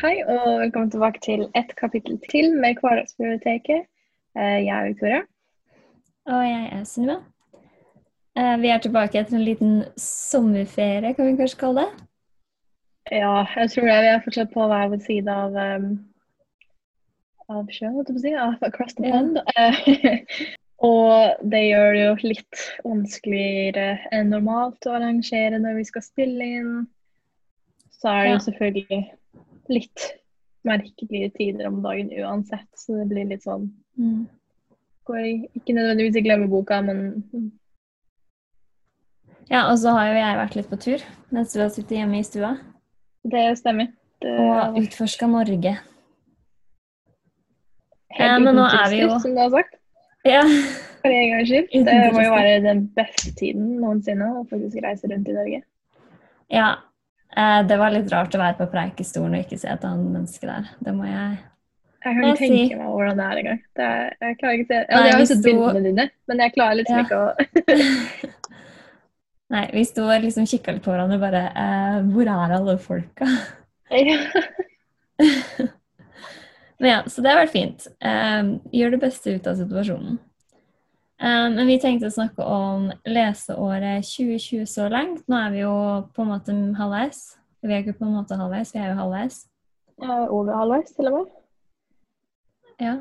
Hei og velkommen tilbake til et kapittel til med Hverdagsbiblioteket. Eh, Jeg er Victoria. Og jeg er Sunniva. Eh, Vi er tilbake etter en liten sommerferie, kan vi kanskje kalle det. Ja, jeg tror det. Vi er fortsatt på hver vår side av, um, av sjøen, holdt jeg på å si. Av across the pond. Yeah. og det gjør det jo litt vanskeligere enn normalt å arrangere når vi skal spille inn. Så er det jo Ja. selvfølgelig litt merkelige tider om dagen uansett, så det blir litt sånn Mm. går Ikke nødvendigvis i glemmeboka, men Ja, og så har jo jeg vært litt på tur mens du har sittet hjemme i stua det stemmer. Det og utforska Norge. helt Ja, men nå er vi jo- som du har sagt. Ja. For en gangs skyld. Det må jo være den beste tiden noensinne å faktisk reise rundt i Norge. ja. Eh, Det var litt rart å være på Preikestolen og ikke se et annet menneske der. Det må jeg Jeg kan ikke tenke meg hvordan det er engang. Jeg klarer ikke se ja, Nei, Jeg har jo sett bildene dine, men jeg klarer liksom Ja. ikke å Nei, vi sto og liksom kikka litt på hverandre og bare eh, Hvor er alle folka? Men ja, så det har vært fint. Eh, gjør det beste ut av situasjonen. Um, men vi tenkte å snakke om leseåret 2020 så langt. Nå er vi jo på en måte halvveis. Vi er ikke på en måte halvveis, vi er jo halvveis. Over halvveis, til og med. Ja.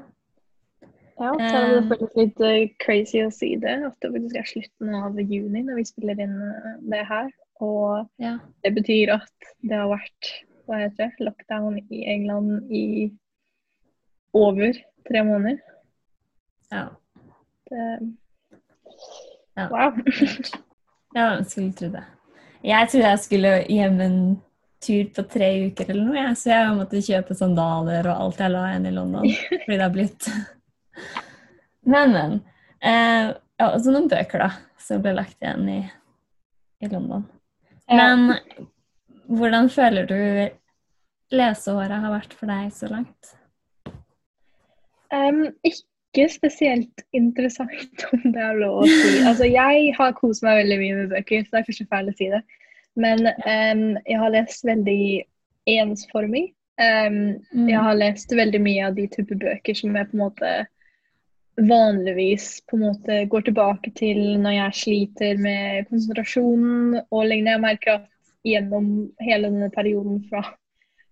Ja, så er det Um, føles litt eh, crazy å si det, at det faktisk er slutten av juni når vi spiller inn eh, det her. Og ja. det betyr at det har vært hva heter det, lockdown i England i over tre måneder. ja. Det, Ja. wow. Ja, jeg skulle tro det. Jeg trodde jeg skulle hjem en tur på tre uker eller noe, så jeg måtte kjøpe sandaler og alt jeg la igjen i London. Fordi det har blitt Men, men. Eh, ja, også noen bøker, da, som ble lagt igjen i, i London. Ja. Men hvordan føler du leseåret har vært for deg så langt? Um, ikke spesielt interessant, om det er lov å si. Altså, jeg har kost meg veldig mye med bøker, så det er kanskje feil å si det. Men um, jeg har lest veldig ensformig. Um, Mm. Jeg har lest veldig mye av de type bøker som jeg på en måte vanligvis på en måte går tilbake til når jeg sliter med konsentrasjonen og lignende. Jeg merker at gjennom hele denne perioden fra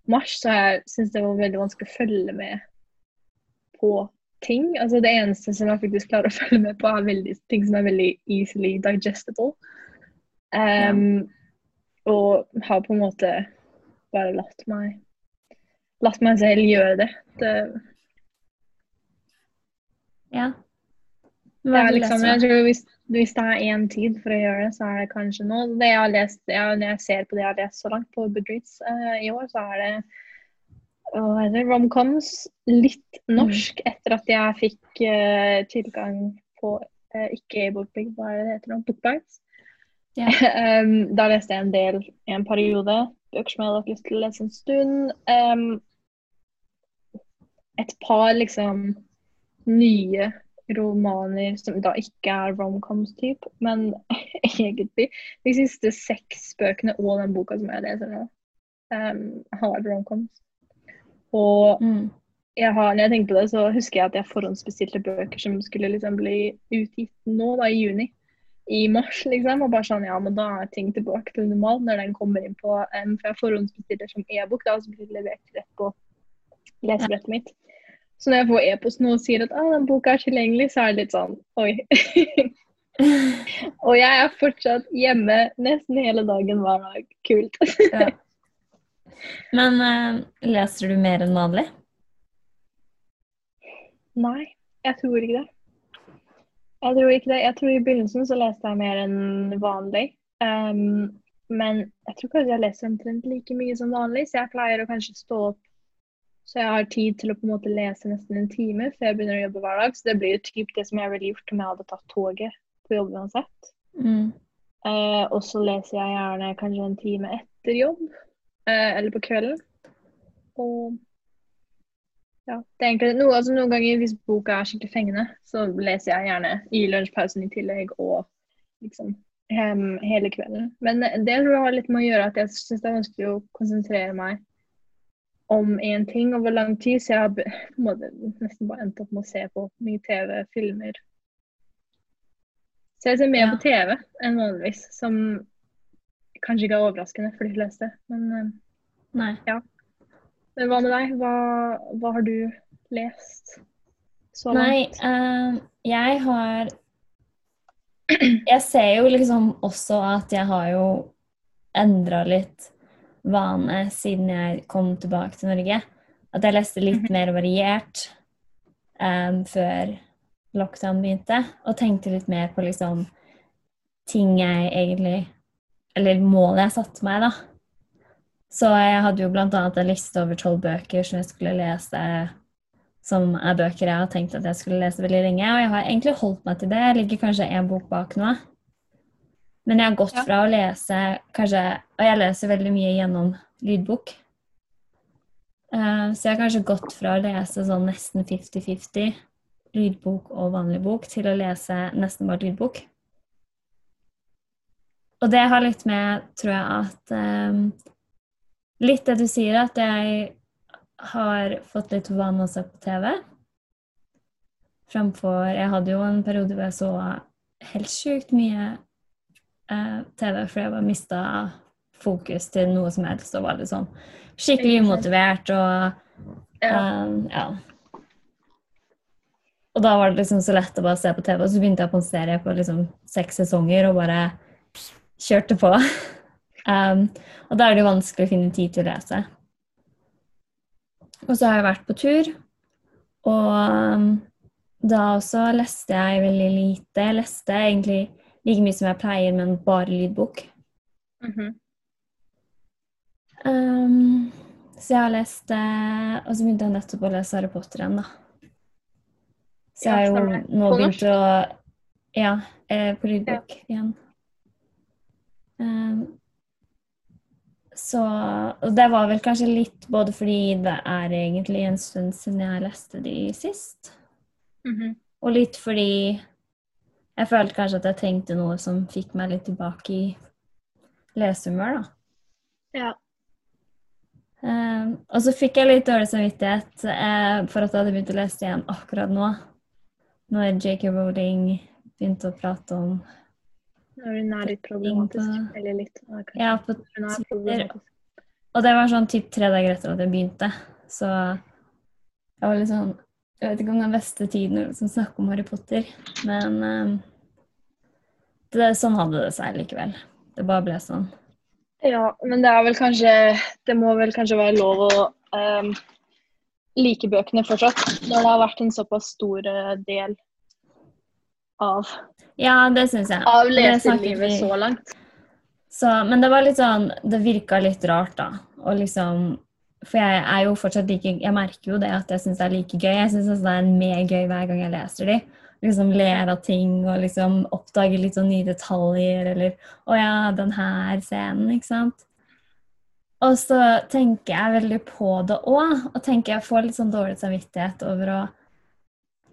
mars så har jeg syntes det var veldig vanskelig å følge med på ting. Altså Det eneste som jeg faktisk klarer å følge med på, er veldig, ting som er veldig easily digestible. Um, Og har på en måte bare latt meg latt meg selv gjøre det. det Ja. det er liksom, jeg tror hvis, hvis det er én tid for å gjøre det, så er det kanskje nå. Det jeg har lest, jeg, når jeg ser på det jeg har lest så langt på Goodreads uh, i år, så er det, romcoms. Litt Mm. norsk etter at jeg fikk uh, tilgang på uh, ikke e-bookbig, hva er det heter nå? Bookbites. Ja. um, da leste jeg en del i en periode. Bøker som jeg hadde hatt lyst til å lese en stund. Um, et par liksom nye romaner som da ikke er romcoms-type, men egentlig de siste seks bøkene og den boka som jeg leser nå, um, har romcoms. Og Mm. jeg har, når jeg tenker på det, så husker jeg at jeg forhåndsbestilte bøker som skulle liksom bli utgitt nå, da, i juni. I mars, liksom. Og bare sånn, ja, men da er ting tilbake til normalt når den kommer inn på um, For jeg forhåndsbestiller som e-bok, da, og så blir det levert rett på lesebrettet mitt. Så når jeg får e-post nå og sier at ah, den boka er tilgjengelig, så er det litt sånn oi. og jeg er fortsatt hjemme nesten hele dagen hver dag. Kult. Ja. Men uh, leser du mer enn vanlig? Nei, jeg tror ikke det. Jeg tror ikke det. Jeg tror I begynnelsen så leste jeg mer enn vanlig. Um, men jeg tror kanskje jeg leser omtrent like mye som vanlig, så jeg pleier å kanskje stå opp så jeg har tid til å på en måte lese nesten en time før jeg begynner å jobbe hver dag. Så det blir typ det som jeg ville gjort om jeg hadde tatt toget på jobb uansett. Mm. Eh, og så leser jeg gjerne kanskje en time etter jobb, eller på kvelden. Og ja, det er egentlig noe, altså noen ganger hvis boka er skikkelig fengende, så leser jeg gjerne i lunsjpausen i tillegg og liksom hem, hele kvelden. Men det tror jeg har litt med å gjøre at jeg syns det er vanskelig å konsentrere meg om én ting over lang tid, så jeg har nesten bare endt opp med å se på mye TV, filmer. Så jeg ser mer Ja. på TV enn vanligvis, som kanskje ikke er overraskende for de fleste. Men, Nei. Nei. men hva med deg? Hva, hva har du lest så Nei, langt? eh, jeg har Jeg ser jo liksom også at jeg har jo endra litt vane siden jeg kom tilbake til Norge. At jeg leste litt Mhm. mer variert um, før lockdown begynte, og tenkte litt mer på liksom ting jeg egentlig Eller målet jeg satte meg, da. Så jeg hadde jo annet en liste over tolv bøker som jeg skulle lese som er bøker jeg har tenkt at jeg skulle lese veldig lenge. Og jeg har egentlig holdt meg til det. Jeg ligger kanskje én bok bak nå. Men jeg har gått fra å lese kanskje Og jeg leser veldig mye gjennom lydbok. Eh, så jeg har kanskje gått fra å lese sånn nesten 50-50 lydbok og vanlig bok til å lese nesten bare lydbok. Og det har litt med, tror jeg, at um, Litt det du sier, at jeg har fått litt vann å se på TV. Fremfor Jeg hadde jo en periode hvor jeg så helt sjukt mye eh, TV, for jeg bare mista fokus til noe som helst og var litt sånn skikkelig umotivert og eh, ja. Og da var det liksom så lett å bare se på TV, og så begynte jeg på en serie på liksom seks sesonger og bare kjørte på. um, og da er det jo vanskelig å finne tid til å lese. Og så har jeg vært på tur, og um, da også leste jeg veldig lite. Jeg leste egentlig like mye som jeg pleier, men bare lydbok. Mhm. Um, så jeg har lest eh, Og så begynte jeg nettopp å lese Harry Potter igjen, da. Så jeg har jo nå begynt å Ja, eh, på lydbok igjen. Um, så Og det var vel kanskje litt både fordi det er egentlig en stund siden jeg leste de sist, Mhm. og litt fordi jeg følte kanskje at jeg trengte noe som fikk meg litt tilbake i lesehumør, da. Ja. Um, og så fikk jeg litt dårlig samvittighet eh, for at jeg hadde begynt å lese igjen akkurat nå. Når J.K. Rowling begynte å prate om Når hun er litt problematisk. Eller litt. ja. Ja, på er Twitter. Og det var sånn typ tre dager etter at jeg begynte. Så jeg var litt sånn Jeg vet ikke om er beste tiden å liksom snakke om Harry Potter, men um, det, sånn hadde det seg likevel. Det bare ble sånn. Ja, men det er vel kanskje Det må vel kanskje være lov å um, like bøkene fortsatt, når det har vært en såpass stor eh, del av, Ja, det syns jeg. av leselivet så langt. Så, men det var litt sånn Det virka litt rart, da. Og liksom For jeg er jo fortsatt like Jeg merker jo det at jeg syns det er like gøy. Jeg syns det er mer gøy hver gang jeg leser de. Liksom ler av ting og liksom oppdager litt sånn nye detaljer eller Å ja, den her scenen, ikke sant. Og så tenker jeg veldig på det òg, og tenker jeg får litt sånn dårlig samvittighet over å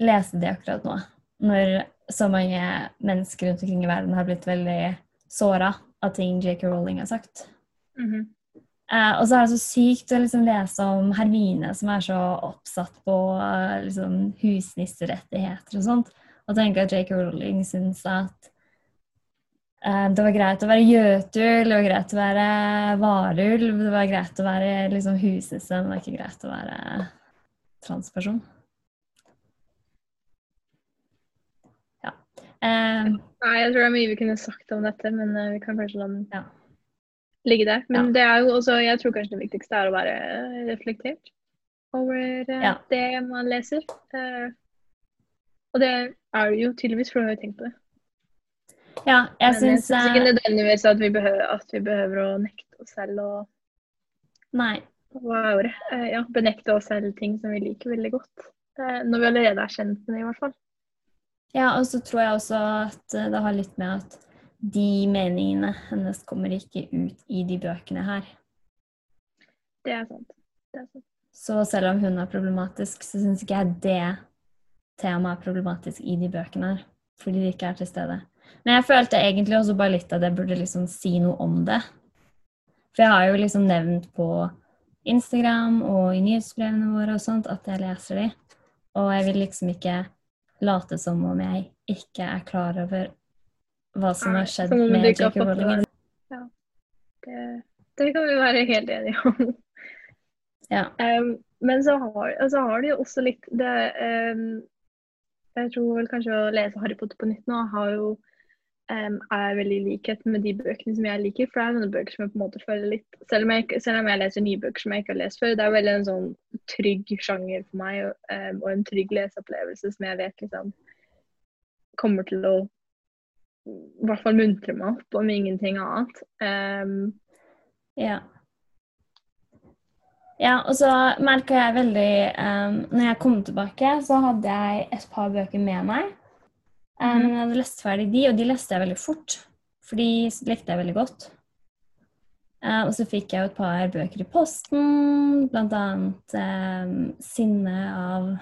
lese det akkurat nå. Når så mange mennesker rundt omkring i verden har blitt veldig såra av ting J.K. Rowling har sagt. Mhm. Eh, og så er det så sykt å liksom lese om Hermine som er så oppsatt på eh, liksom, husnisserettigheter og sånt. Og tenke at J.K. Rowling syns at eh, det var greit å være jøtul, det var greit å være varulv, det var greit å være liksom, husnisse, men det var ikke greit å være transperson. Ja. Eh, Nei, jeg tror det er mye vi kunne sagt om dette, men eh, vi kan kanskje la den Ja. ligge der. Men det er jo også, jeg tror kanskje det viktigste er å være reflektert over uh, Ja. det man leser. Uh, og det er det jo tydeligvis, for du har jo tenkt på det. ja, jeg syns ikke nødvendigvis at vi, behøver, at vi behøver å nekte oss selv å Nei. hva er ordet? Eh, ja, benekte oss selv ting som vi liker veldig godt. Eh, når vi allerede er kjent med det, i hvert fall. Ja, og så tror jeg også at eh, det har litt med at de meningene hennes kommer ikke ut i de bøkene her. Det er sant. Det er sant. Så selv om hun er problematisk, så syns ikke jeg det temaet er problematisk i de bøkene her. Fordi de ikke er til stede. Men jeg følte egentlig også bare litt at jeg burde liksom si noe om det. For jeg har jo liksom nevnt på Instagram og i nyhetsbrevene våre og sånt at jeg leser de. Og jeg vil liksom ikke late som om jeg ikke er klar over hva som har skjedd som med J.K. Rowling. Ja. Det, det kan vi være helt enige om. Ja. Um, men så har, altså har det jo også litt det um, Jeg tror vel kanskje å lese Harry Potter på nytt nå har jo um, er veldig i likhet med de bøkene som jeg liker. For det er noen bøker som jeg på en måte føler litt Selv om jeg, selv om jeg leser nye bøker som jeg ikke har lest før, det er veldig en sånn trygg sjanger for meg, um, og en trygg leseopplevelse som jeg vet liksom kommer til å i hvert fall muntre meg opp, om ingenting annet. Um, Ja. Ja, og så merka jeg veldig um, Når jeg kom tilbake, så hadde jeg et par bøker med meg. Um, Mhm. Jeg hadde lest ferdig de, og de leste jeg veldig fort. For de likte jeg veldig godt. Uh, og så fikk jeg jo et par bøker i posten, annet um, 'Sinne' av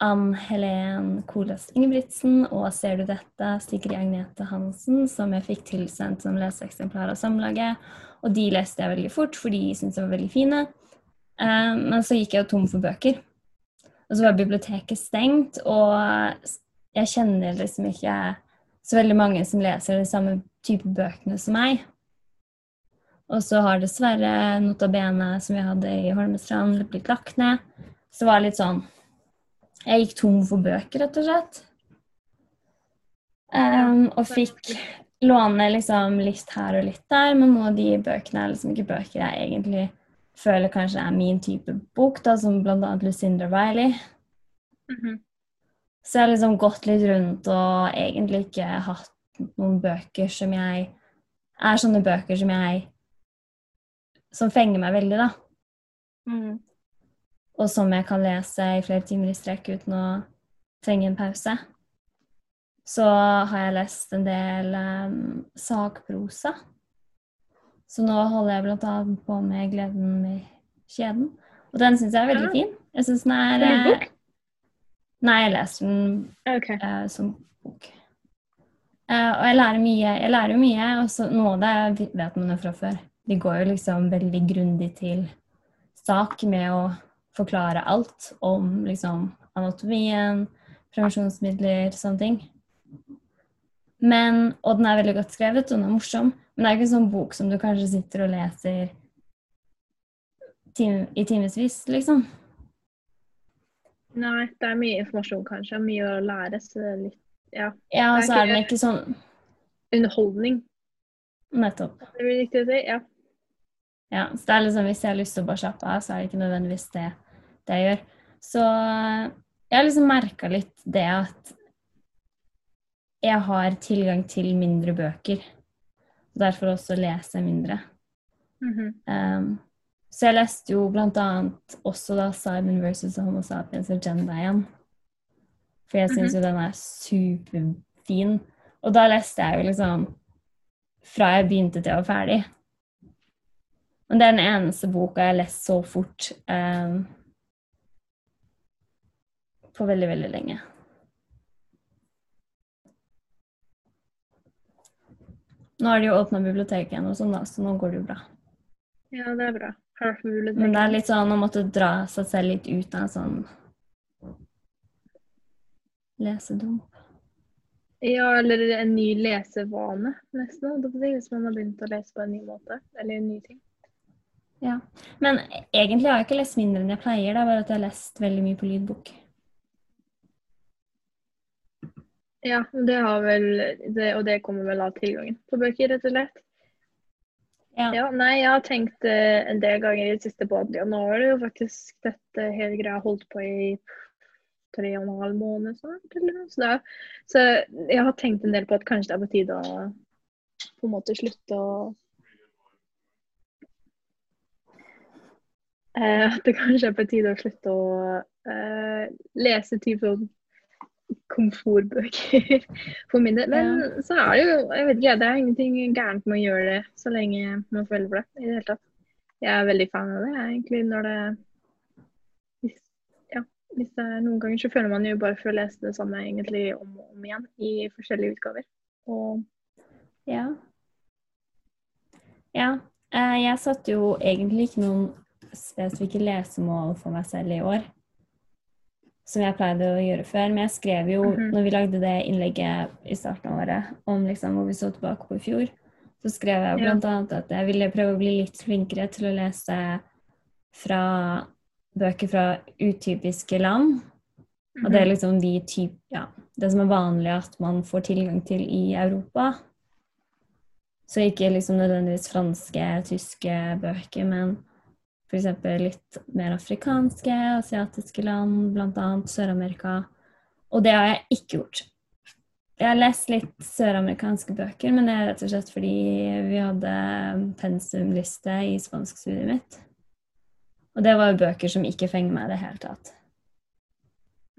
Ann Helen Kolas Ingebrigtsen og 'Ser du dette?' Sigrid Agnete Hansen, som jeg fikk tilsendt som leseeksemplar av Samlaget. Og de leste jeg veldig fort, for de syntes jeg var veldig fine. Eh, men så gikk jeg jo tom for bøker. Og så var biblioteket stengt, og jeg kjenner liksom ikke så veldig mange som leser de samme type bøkene som meg. Og så har dessverre Nota Bene, som vi hadde i Holmestrand, blitt lagt ned. Så det var litt sånn Jeg gikk tom for bøker, rett og slett. Um, og fikk låne liksom litt her og litt der, men noen av de bøkene er liksom ikke bøker jeg egentlig føler kanskje er min type bok, da, som annet Lucinda Riley. mhm. Så jeg har liksom gått litt rundt og egentlig ikke hatt noen bøker som jeg Er sånne bøker som jeg Som fenger meg veldig, da. Mm. Og som jeg kan lese i flere timer i strekk uten å trenge en pause. Så har jeg lest en del um, sakprosa. Så nå holder jeg blant annet på med 'Gleden med kjeden'. Og den syns jeg er veldig Ja. fin. Jeg synes den er Det er? Nei, jeg leser den okay. uh, som bok. Uh, og jeg lærer mye. Jeg lærer jo mye, og så noe av det vet man jo fra før. De går jo liksom veldig grundig til sak med å forklare alt om liksom anatomien, prevensjonsmidler, sånne ting. Men, og den er veldig godt skrevet, og den er morsom. Men det er ikke en sånn bok som du kanskje sitter og leser time, i timevis, liksom. Nei, det er mye informasjon, kanskje. Mye å lære. Så det er litt ja, Ja, og så er den ikke sånn underholdning. Nettopp. Det blir riktig å si. Ja. Ja, så det er liksom, Hvis jeg har lyst til å bare slappe av, så er det ikke nødvendigvis det, det jeg gjør. Så jeg har liksom merka litt det at jeg har tilgang til mindre bøker. Derfor også leser jeg mindre. Mhm. Um, så jeg leste jo blant annet også da Simon versus Homo sapiens agenda igjen. For jeg syns jo den er superfin. Og da leste jeg jo liksom fra jeg begynte til jeg var ferdig. Men det er den eneste boka jeg har lest så fort um, på veldig, veldig lenge. Nå har de jo åpna biblioteket igjen, og sånn da, så nå går det jo bra. ja, det er bra. Men det er litt sånn å måtte dra seg selv litt ut av sånn lesedump. Ja, eller en ny lesevane, nesten. Hvis man har begynt å lese på en ny måte. Eller en ny ting. Ja. Men egentlig har jeg ikke lest mindre enn jeg pleier, det er bare at jeg har lest veldig mye på lydbok. Ja, det har vel det, Og det kommer vel av tilgangen på bøker, rett og slett. Ja. Ja, nei, jeg har tenkt uh, en del ganger i det siste på at ja, nå har det jo faktisk dette hele greia holdt på i tre og en halv måned snart. Så, er, så jeg har tenkt en del på at kanskje det er på tide å på en måte slutte å uh, At det kanskje er på tide å slutte å uh, lese type sånn komfortbøker for min del. Men så er det jo jeg vet ikke, det er ingenting gærent med å gjøre det så lenge man føler for det. i det hele tatt. Jeg er veldig fan av det, jeg, egentlig, når det hvis, ja, hvis det er Noen ganger så føler man jo bare for å lese det samme egentlig om og om igjen i forskjellige utgaver. Og Ja. Ja. eh, Jeg satte jo egentlig ikke noen spesifikke lesemål for meg selv i år. Som jeg pleide å gjøre før. Men jeg skrev jo, Mhm. når vi lagde det innlegget i starten av året, om liksom hvor vi så tilbake på i fjor, så skrev jeg bl.a. Ja. at jeg ville prøve å bli litt flinkere til å lese fra bøker fra utypiske land. Og det er liksom de typ, ja, det som er vanlig at man får tilgang til i Europa. Så ikke liksom nødvendigvis franske, tyske bøker, men f.eks. litt mer afrikanske, asiatiske land, bl.a. Sør-Amerika. Og det har jeg ikke gjort. Jeg har lest litt søramerikanske bøker, men det er rett og slett fordi vi hadde pensumliste i spanskstudiet mitt. Og det var jo bøker som ikke fenger meg i det hele tatt.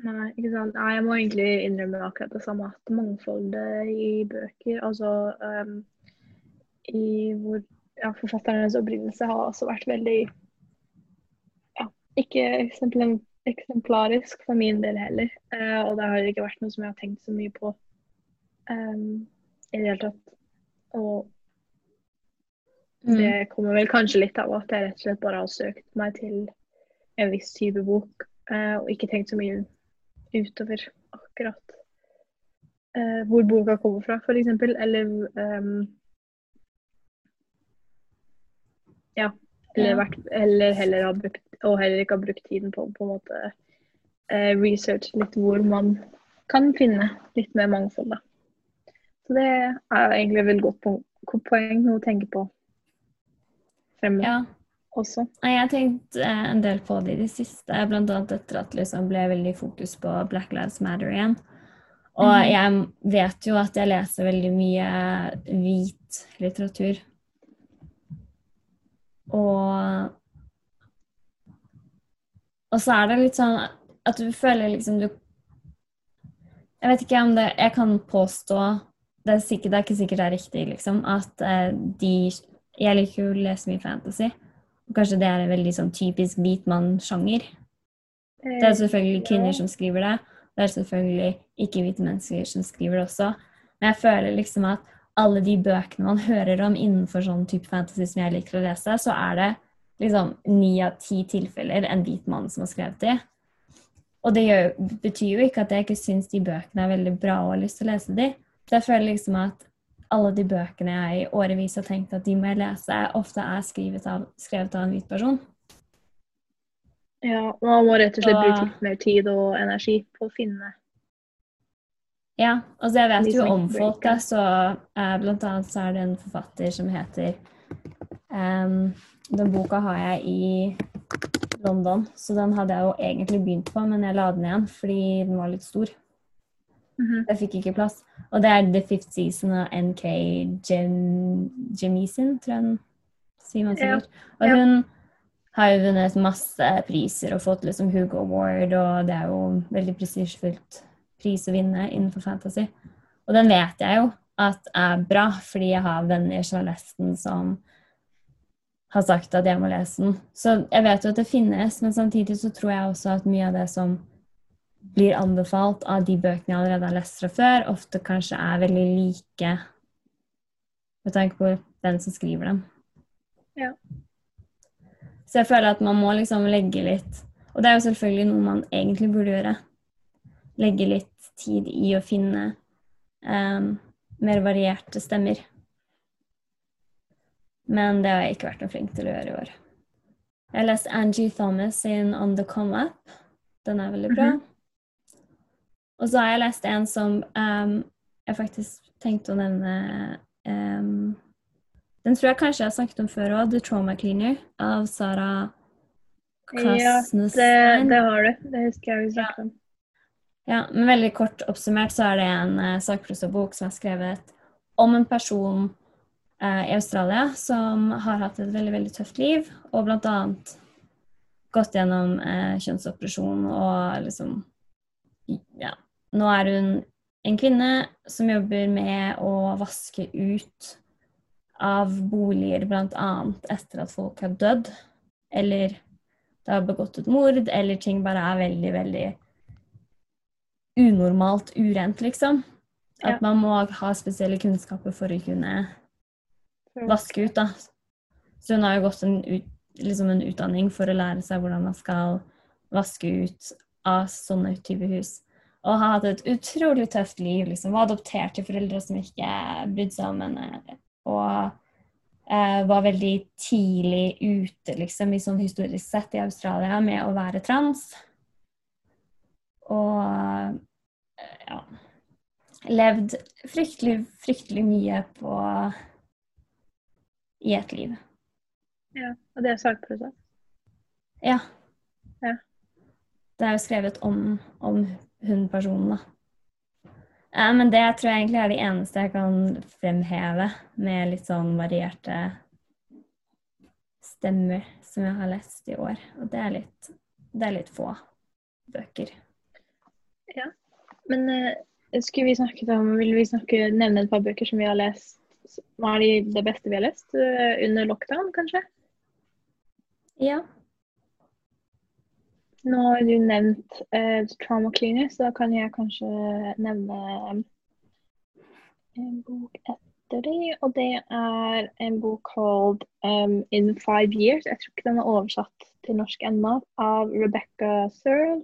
Nei, ikke sant. Nei, jeg må egentlig innrømme akkurat det samme. At mangfoldet i bøker, altså um, i hvor ja, forfatternes opprinnelse har også vært veldig ikke eksempel, eksemplarisk for min del heller. Uh, og det har ikke vært noe som jeg har tenkt så mye på um, i det hele tatt. Og Mm. det kommer vel kanskje litt av at jeg rett og slett bare har søkt meg til en viss type bok, uh, og ikke tenkt så mye utover akkurat uh, hvor boka kommer fra, f.eks. Eller um, Ja. Eller, vært, eller heller har brukt Og heller ikke har brukt tiden på på en måte eh, research litt hvor man kan finne litt mer mangfold, da. Så det er egentlig et veldig godt poeng å tenke på fremover Ja. også. Jeg har tenkt eh, en del på det i det siste, annet etter at det liksom ble veldig fokus på Black Lives Matter igjen. Og Mhm. jeg vet jo at jeg leser veldig mye hvit litteratur. Og Og så er det litt sånn at du føler liksom du Jeg vet ikke om det Jeg kan påstå Det er, sikkert, det er ikke sikkert det er riktig, liksom, at eh, de Jeg liker jo å lese mye fantasy. Og kanskje det er en veldig sånn typisk hvit mann-sjanger. Det er selvfølgelig kvinner som skriver det. Det er selvfølgelig ikke-hvite mennesker som skriver det også. Men jeg føler liksom at alle de bøkene man hører om innenfor sånn type fantasy som jeg liker å lese, så er det liksom ni av ti tilfeller en hvit mann som har skrevet de. Og det gjør, betyr jo ikke at jeg ikke syns de bøkene er veldig bra og har lyst til å lese de. Så jeg føler liksom at alle de bøkene jeg i årevis har tenkt at de må jeg lese, ofte er skrevet av, skrevet av en hvit person. Ja, man må rett og slett bruke litt mer tid og energi på å finne Ja, altså jeg vet jo om folk, da, så eh, blant annet så er det en forfatter som heter um, Den boka har jeg i London, så den hadde jeg jo egentlig begynt på, men jeg la den igjen fordi den var litt stor. Mhm. Jeg fikk ikke plass. Og det er The Fifth Season av NK Jem Jemisin, tror jeg den sier man sikkert. Og hun har jo vunnet masse priser og fått liksom Hugo Award, og det er jo veldig prestisjefullt pris å vinne innenfor fantasy. Og den vet jeg jo at er bra, fordi jeg har venner som har lest den, som har sagt at jeg må lese den. Så jeg vet jo at det finnes, men samtidig så tror jeg også at mye av det som blir anbefalt av de bøkene jeg allerede har lest fra før, ofte kanskje er veldig like med tanke på den som skriver dem. Ja. Så jeg føler at man må liksom legge litt Og det er jo selvfølgelig noe man egentlig burde gjøre. Legge litt tid i å finne um, mer varierte stemmer. Men det har jeg ikke vært noe flink til å gjøre i år. Jeg har lest Angie Thomas sin On The Come Up. Den er veldig bra. Mhm. Og så har jeg lest en som um, jeg faktisk tenkte å nevne um, Den tror jeg kanskje jeg har snakket om før òg, The Trauma Cleaner av Sara Ja, det, det har du. Det husker jeg vi snakket om. Ja, men veldig kort oppsummert så er det en uh, sakprosabok som er skrevet om en person uh, i Australia som har hatt et veldig, veldig tøft liv, og annet gått gjennom uh, kjønnsoperasjon og liksom Ja. Nå er hun en kvinne som jobber med å vaske ut av boliger annet etter at folk har dødd, eller det har begått et mord, eller ting bare er veldig, veldig unormalt urent, liksom. At Ja. man må ha spesielle kunnskaper for å kunne vaske ut, da. Så hun har jo gått en ut, liksom en utdanning for å lære seg hvordan man skal vaske ut av sånne type hus. Og har hatt et utrolig tøft liv. liksom, Var adoptert til foreldre som ikke brydde seg om henne. Og eh, var veldig tidlig ute, liksom, i sånn historisk sett i Australia med å være trans. Og eh, ja Levd fryktelig, fryktelig mye på i et liv. Ja, og det er sakprosa? Ja. Ja. Det er jo skrevet om, om hun personen, da. Eh, men det tror jeg egentlig er det eneste jeg kan fremheve med litt sånn varierte stemmer som jeg har lest i år. Og det er litt, det er litt få bøker. Ja. Men uh, skulle vi snakket om Vil vi snakke, nevne et par bøker som vi har lest? Hva er de det beste vi har lest uh, under lockdown, kanskje? Ja. Nå har du nevnt uh, Trauma Cleaner, så da kan jeg kanskje nevne en bok etter det. Og det er en bok called um, In Five Years. Jeg tror ikke den er oversatt til norsk ennå, av Rebecca Searle.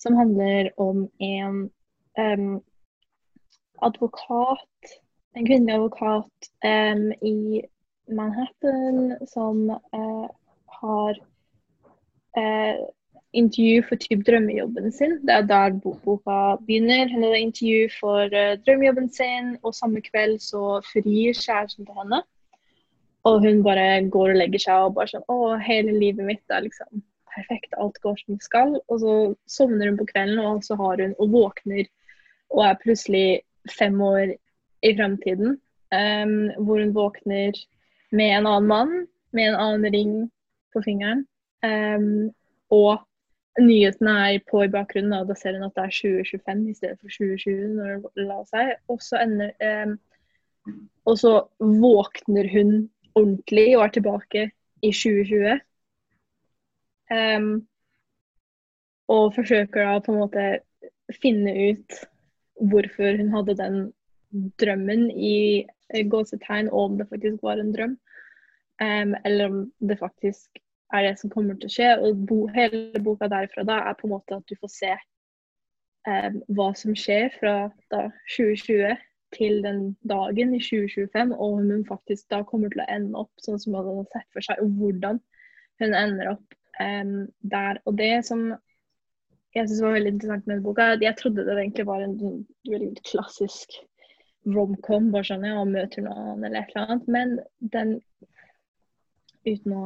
Som handler om en um, advokat, en kvinnelig advokat um, i Manhattan som uh, har uh, intervju for typ drømmejobben sin. Det er der boka begynner. Hun har intervju for uh, drømmejobben sin, og samme kveld så frir kjæresten til henne. Og hun bare går og legger seg og bare sånn Å, hele livet mitt er liksom perfekt. Alt går som det skal. Og så sovner hun på kvelden, og så har hun og våkner og er plutselig fem år i fremtiden. Um, hvor hun våkner med en annen mann, med en annen ring på fingeren. Um, og nyhetene er på i bakgrunnen, og da ser hun at det er 2025 i stedet for 2020 når hun la seg. Og så, ender, um, og så våkner hun ordentlig og er tilbake i 2020. Um, og forsøker da på en måte finne ut hvorfor hun hadde den drømmen i gåsetegn, og om det faktisk var en drøm. Um, eller om det faktisk er det som kommer til å skje. Og bo, hele boka derfra da er på en måte at du får se um, hva som skjer fra da 2020 til den dagen i 2025, og om hun faktisk da kommer til å ende opp sånn som hun hadde sett for seg, og hvordan hun ender opp um, der. Og det som jeg synes var veldig interessant med boka, jeg trodde det egentlig var en veldig klassisk romcom, bare sånn ja, møter noen eller et eller annet, men den uten å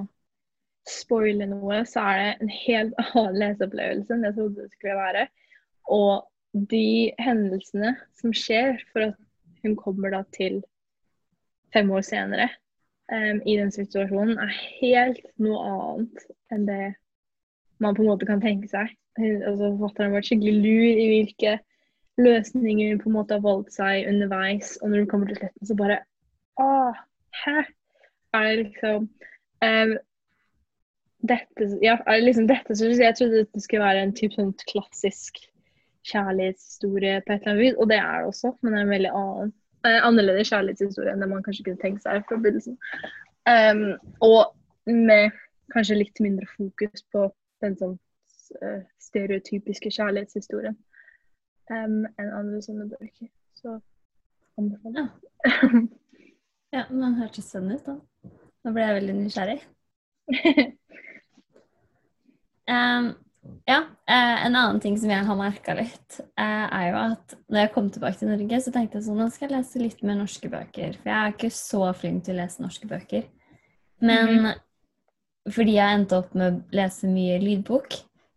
spoile noe, så er det en helt annen leseopplevelse enn jeg trodde det skulle være. Og de hendelsene som skjer for at hun kommer da til fem år senere um, i den situasjonen, er helt noe annet enn det man på en måte kan tenke seg. Altså, Forfatteren har vært skikkelig lur i hvilke løsninger hun på en måte har valgt seg underveis. Og når hun kommer til slutten, så bare Å, hæ? Er det liksom um, dette, ja, liksom dette som jeg trodde det skulle være en type sånn klassisk kjærlighetshistorie på et eller annet vis, og det er det også, men det er en veldig annen, annerledes kjærlighetshistorie enn det man kanskje kunne tenkt seg fra begynnelsen. Um, og med kanskje litt mindre fokus på den sånn uh, stereotypiske kjærlighetshistorien um, enn andre sånne bøker. Så anbefaler jeg. ja, men hørtes sånn ut, da. Nå ble jeg veldig nysgjerrig. Um, ja, uh, En annen ting som jeg har merka litt, uh, er jo at når jeg kom tilbake til Norge, så tenkte jeg sånn nå skal jeg lese litt mer norske bøker. For jeg er ikke så flink til å lese norske bøker. Men mm -hmm. fordi jeg endte opp med å lese mye lydbok,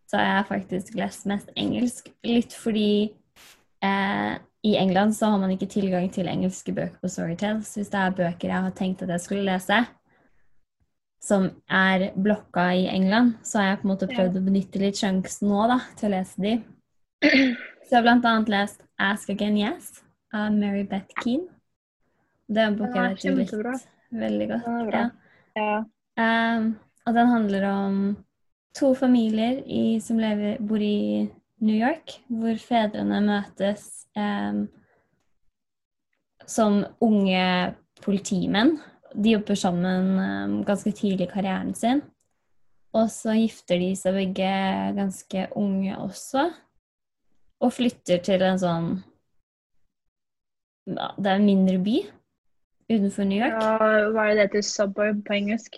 så har jeg faktisk lest mest engelsk. Litt fordi eh, i England så har man ikke tilgang til engelske bøker på Storytales. Hvis det er bøker jeg har tenkt at jeg skulle lese, som er blokka i England, så har jeg på en måte prøvd å benytte litt sjansen nå da, til å lese de. Så jeg har blant annet lest 'Ask Again Yes' av Mary Beth Keane. Det er en bok jeg vet du likte veldig godt. Ja. Ja. Um, og den handler om to familier i, som lever, bor i New York, hvor fedrene møtes um, som unge politimenn de jobber sammen um, ganske tidlig i karrieren sin. Og så gifter de seg begge ganske unge også. Og flytter til en sånn ja, Det er en mindre by utenfor New York. Ja, hva er det til suburb på engelsk?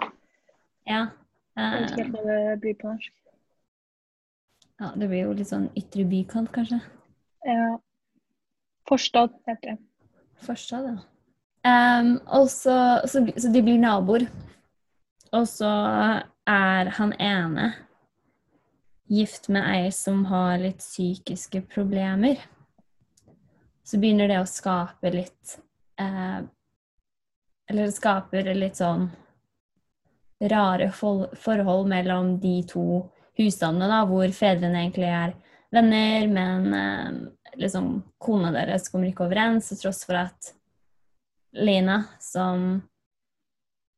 Ja. Jeg vet ikke eh, hva det blir på norsk. ja, det blir jo litt sånn ytre bykant, kanskje. Ja. Forstad heter det. Forstad, ja. Em, og så, så, så de blir naboer. Og så er han ene gift med ei som har litt psykiske problemer. Så begynner det å skape litt eh, Eller det skaper litt sånn rare forhold mellom de to husstandene, da, hvor fedrene egentlig er venner, men eh, liksom kona deres kommer ikke overens, til tross for at Lena, som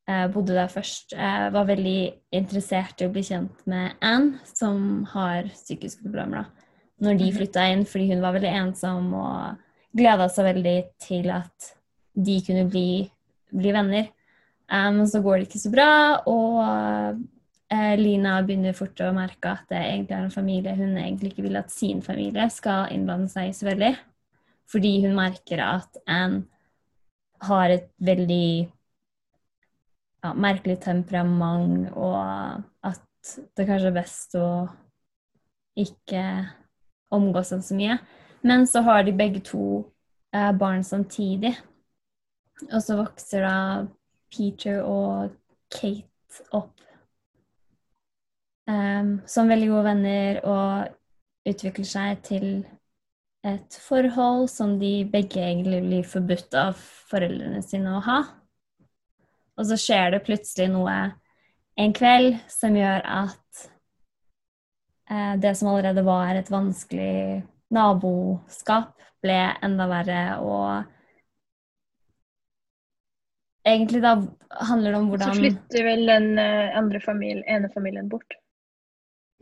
eh, bodde der først, eh, var veldig interessert i å bli kjent med Anne, som har psykiske problemer, da. Når de Mhm. flytta inn, fordi hun var veldig ensom og gleda seg veldig til at de kunne bli, bli venner. Men Men så går det ikke så bra, og eh, Lina begynner fort å merke at det egentlig er en familie hun egentlig ikke vil at sin familie skal innblande seg i så veldig. Fordi hun merker at Anne har et veldig ja, merkelig temperament, og at det kanskje er best å ikke omgås dem så mye. Men så har de begge to eh, barn samtidig. Og så vokser da Peter og Kate opp um, som veldig gode venner og utvikler seg til et forhold som de begge egentlig blir forbudt av foreldrene sine å ha. Og så skjer det plutselig noe en kveld som gjør at eh, det som allerede var et vanskelig naboskap, ble enda verre. Og egentlig da handler det om Så flytter vel den eh, andre familien, ene familien bort.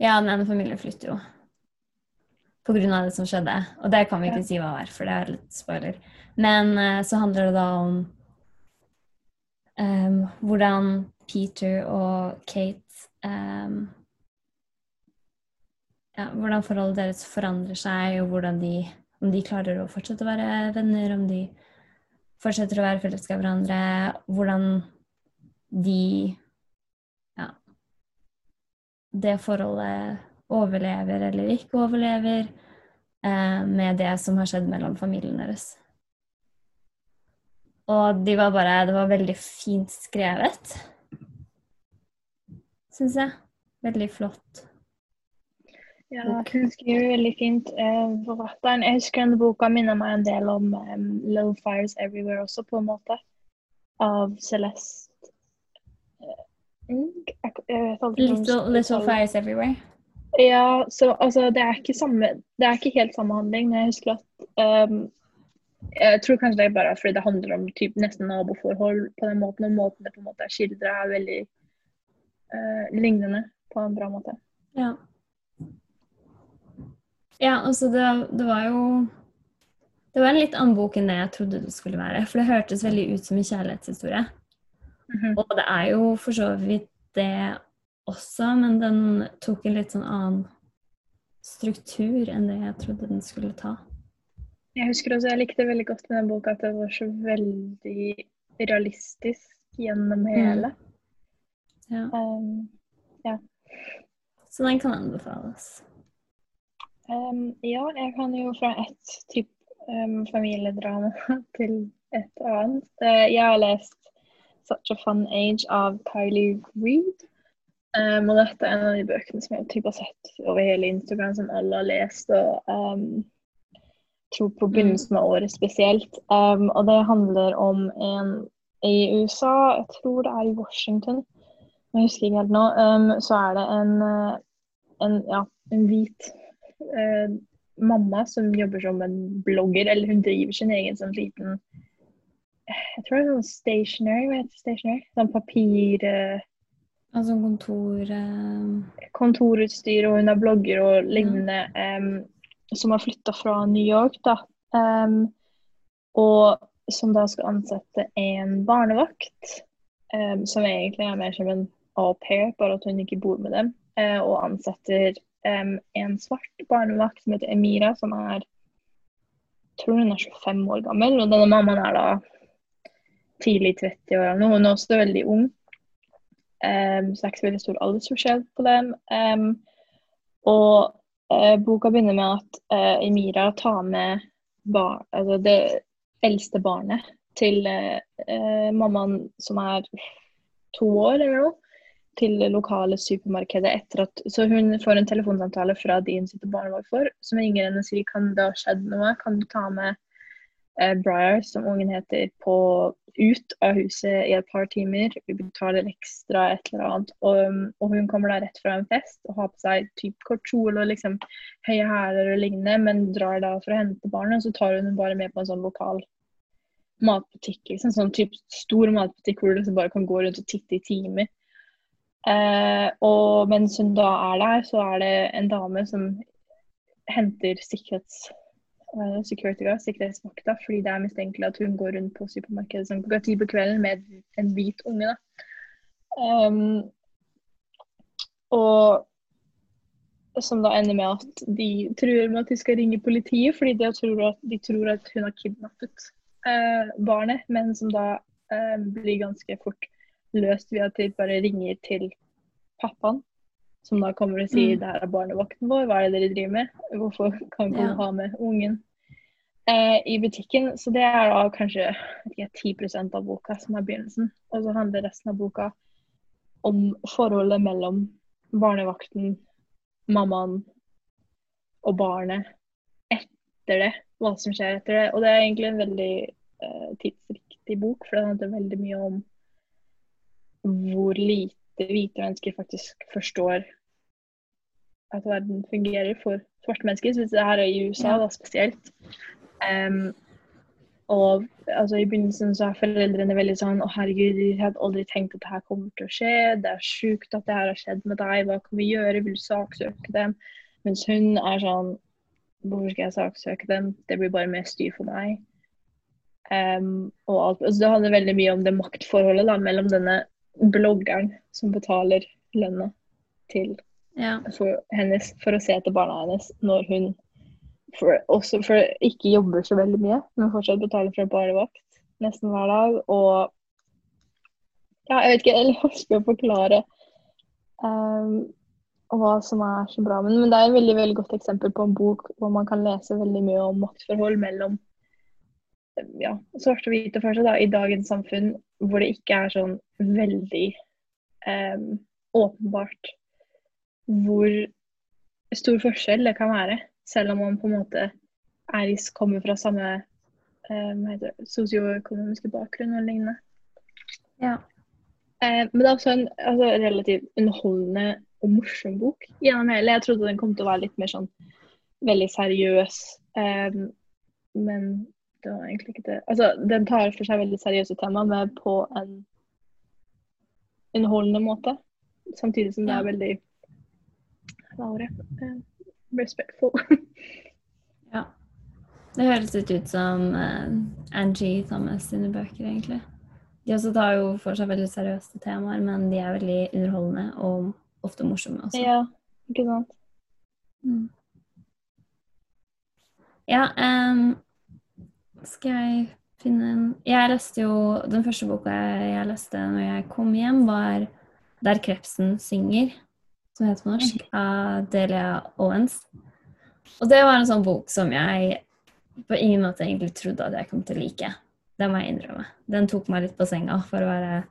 Ja, den ene familien flytter jo. Av det som skjedde. Og det kan vi ikke si hva er, for det er litt spoiler. Men uh, så handler det da om um, hvordan Peter og Kate um, ja, Hvordan forholdet deres forandrer seg, og hvordan de, om de klarer å fortsette å være venner, om de fortsetter å være forelska i hverandre, hvordan de ja, det forholdet overlever eller ikke overlever eh, med det som har skjedd mellom familien deres. Og de var bare Det var veldig fint skrevet, syns jeg. Veldig flott. Ja, hun skriver veldig fint. Eh, forfatteren Jeg husker denne boka minner meg en del om um, Little Fires Everywhere også, på en måte. Av Celeste eh, Little, little Fires Everywhere. Ja, så altså det er ikke samme Det er ikke helt samme handling, men jeg husker at um, Jeg tror kanskje det er bare fordi det handler om typ, nesten naboforhold på den måten, og måten det på en måte er skildra, er veldig uh, lignende på en bra måte. Ja. Ja, altså det, det var jo Det var en litt annen bok enn det jeg trodde det skulle være. For det hørtes veldig ut som en kjærlighetshistorie. Mhm. Og det er jo for så vidt det også, men den tok en litt sånn annen struktur enn det jeg trodde den skulle ta. Jeg husker også jeg likte veldig godt med den boka at det var så veldig realistisk gjennom hele. Ja. Um, Så den kan anbefales. um, ja, jeg kan jo fra et type um, familiedrama til et annet. Uh, jeg har lest Such a Fun Age av Kylie Reed. Um, og dette er en av de bøkene som jeg typ har sett over hele Instagram, som alle har lest. og um, tror på begynnelsen av året spesielt. Um, og det handler om en i USA, jeg tror det er i Washington, jeg husker ikke helt nå, um, så er det en, eh, en, ja, en hvit uh, mamma som jobber som en blogger, eller hun driver sin egen sånn liten Jeg tror det er sånn stationary, hva heter stationery? Sånn papir... eh, Altså kontor eh, kontorutstyr, og hun er blogger og lignende, em, som har flytta fra New York, da. Um, og som da skal ansette en barnevakt, um, som egentlig er mer som en au pair, bare at hun ikke bor med dem, uh, og ansetter en svart barnevakt som heter Emira, som er tror hun er 25 år gammel. Og denne mammaen er da tidlig 30 år eller noe. Hun er også veldig ung. Em, så det er ikke så veldig stor aldersforskjell på dem. Um, og uh, boka begynner med at uh, Emira tar med bar altså det eldste barnet til eh, mammaen som er to år eller noe, til det lokale supermarkedet etter at Så hun får en telefonsamtale fra de hun sitter barnevakt for, som ringer henne og sier kan det ha skjedd noe, kan du ta med Briar, som ungen heter, på, ut av huset i et par timer. Vi betaler ekstra et eller annet. Og, og hun kommer da rett fra en fest og har på seg typ kort kjole og liksom høye hæler og lignende, men drar da for å hente barnet, og så tar hun bare med på en sånn lokal matbutikk. Liksom, sånn typ stor matbutikk hvor du liksom bare kan gå rundt og titte i timer. Eh, og mens hun da er der, så er det en dame som henter sikkerhets, uh, security guard, sikkerhetsvakta, fordi det er mistenkelig at hun går rundt på supermarkedet sånn klokka ti på kvelden med en hvit unge. Um, og som da ender med at de truer med at de skal ringe politiet fordi de tror at, de tror at hun har kidnappet uh, barnet, men som da uh, blir ganske fort løst ved at de bare ringer til pappaen, som da kommer og sier Mm. det her er barnevakten vår, hva er det dere driver med? Hvorfor kan ikke Ja. ha med ungen eh, i butikken? Så det er da kanskje ikke, 10% av boka som er begynnelsen. Og så handler resten av boka om forholdet mellom barnevakten, mammaen og barnet etter det. Hva som skjer etter det. Og det er egentlig en veldig eh, tidsriktig bok, for det handler veldig mye om hvor lite hvite mennesker faktisk forstår at verden fungerer for svarte mennesker. Så det her er i USA da spesielt. Um, og altså, I begynnelsen så er foreldrene veldig sånn Å, herregud, de hadde aldri tenkt at det her kommer til å skje. Det er sjukt at det her har skjedd med deg. Hva kan vi gjøre? Vil du saksøke dem? Mens hun er sånn Hvorfor skal jeg saksøke dem? Det blir bare mer styr for meg. Um, og alt. Altså, det handler veldig mye om det maktforholdet da, mellom denne bloggeren som betaler lønna til Ja. for hennes for å se etter barna hennes når hun for, også for ikke jobber så veldig mye, men fortsatt betaler for barnevakt nesten hver dag. Og ja, jeg vet ikke, jeg vanskelig å forklare um, hva som er så bra. Men, men det er et veldig, veldig godt eksempel på en bok hvor man kan lese veldig mye om maktforhold mellom ja, svarte og hvite fortsatt da, i dagens samfunn, hvor det ikke er sånn veldig em, åpenbart hvor stor forskjell det kan være, selv om man på en måte er, kommer fra samme hva sosioøkonomiske bakgrunn og lignende. ja. Eh, men det er også en altså, relativt underholdende og morsom bok gjennom hele. Jeg trodde den kom til å være litt mer sånn veldig seriøs, em, men det var egentlig ikke det. Altså, den tar for seg veldig seriøse tema, men på en underholdende måte. Samtidig som det er veldig Hva er det? Eh, respectful. ja. Det høres litt ut som eh, Angie Thomas sine bøker, egentlig. De også tar jo for seg veldig seriøse temaer, men de er veldig underholdende og ofte morsomme også. ja, ikke sant? Mm. Ja, em, skal jeg finne en Jeg leste jo Den første boka jeg leste når jeg kom hjem, var 'Der krepsen synger', som heter på norsk, av Delia Owens. Og det var en sånn bok som jeg på ingen måte egentlig trodde at jeg kom til å like. Det må jeg innrømme. Den tok meg litt på senga, for å være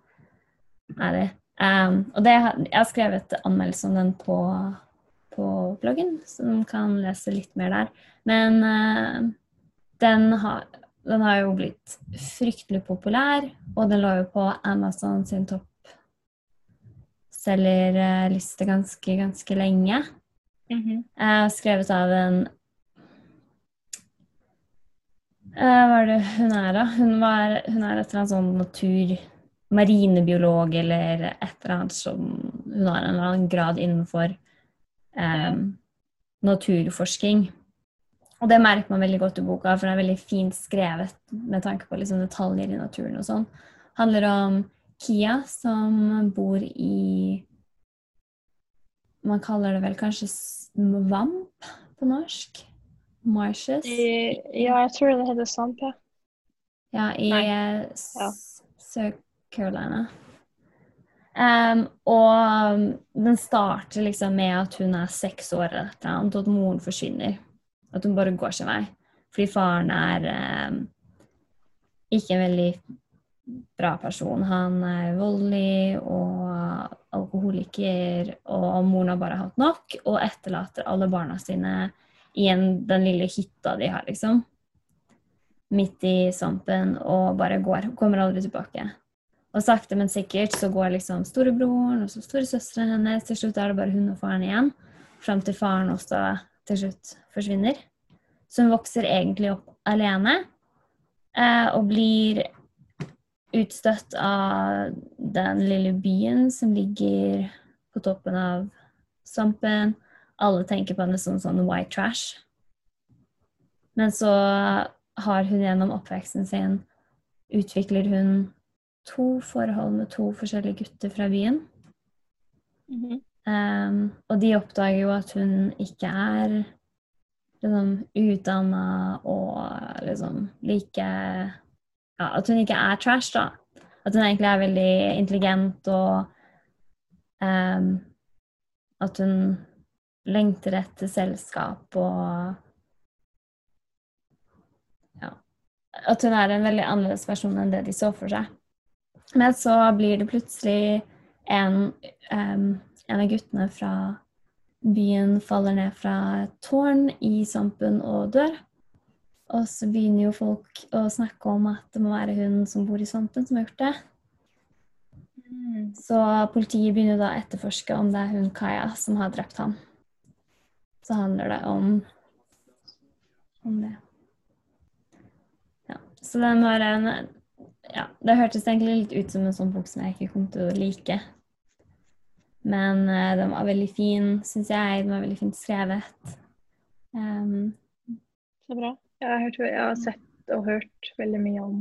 ærlig. Um, og det, jeg har skrevet anmeldelse om den på på bloggen, så du kan lese litt mer der. Men uh, den, har, den har jo blitt fryktelig populær, og den lå jo på Amazon sin toppselgerliste ganske, ganske lenge. Mhm. Eh, skrevet av en eh, Hva er det hun er, da? Hun, var, hun er et eller annet sånn natur... Marinebiolog eller et eller annet som Hun har en eller annen grad innenfor eh, naturforsking. Og det merker man veldig godt i boka, for den er veldig fint skrevet med tanke på liksom, detaljer i naturen og sånn. handler om Kia, som bor i Man kaller det vel kanskje svamp på norsk? Marshes? I, ja, jeg tror det heter Svamp, ja. Ja, i eh, Ja. Sør-Carolina. Um, og den starter liksom med at hun er seks år eller og at moren forsvinner. At hun bare går sin vei. Fordi faren er eh, ikke en veldig bra person. Han er voldelig og alkoholiker, og moren har bare hatt nok, og etterlater alle barna sine i en, den lille hytta de har, liksom. Midt i svampen, og bare går. Kommer aldri tilbake. Og sakte, men sikkert så går liksom storebroren og så storesøsteren hennes. Til slutt er det bare hun og faren igjen. Fram til faren også til slutt forsvinner. Så hun vokser egentlig opp alene. Eh, og blir utstøtt av den lille byen som ligger på toppen av svampen. Alle tenker på henne som sånn white trash. Men så har hun gjennom oppveksten sin utvikler hun to forhold med to forskjellige gutter fra byen. Mhm. Um, og de oppdager jo at hun ikke er liksom utdanna og liksom like ja, At hun ikke er trash, da. At hun egentlig er veldig intelligent og um, At hun lengter etter selskap og Ja. At hun er en veldig annerledes person enn det de så for seg. Men så blir det plutselig en, em, en av guttene fra byen faller ned fra et tårn i svampen og dør. Og så begynner jo folk å snakke om at det må være hun som bor i svampen, som har gjort det. Mm. Så politiet begynner da å etterforske om det er hun Kaja som har drept ham. Så handler det om, om det. Ja, så den var en ja, Det hørtes egentlig litt ut som en sånn bok som jeg ikke kom til å like. Men uh, den var veldig fin, syns jeg. Den var veldig fint skrevet. Um, Så bra. Jeg, har hørt, jeg har sett og hørt veldig mye om,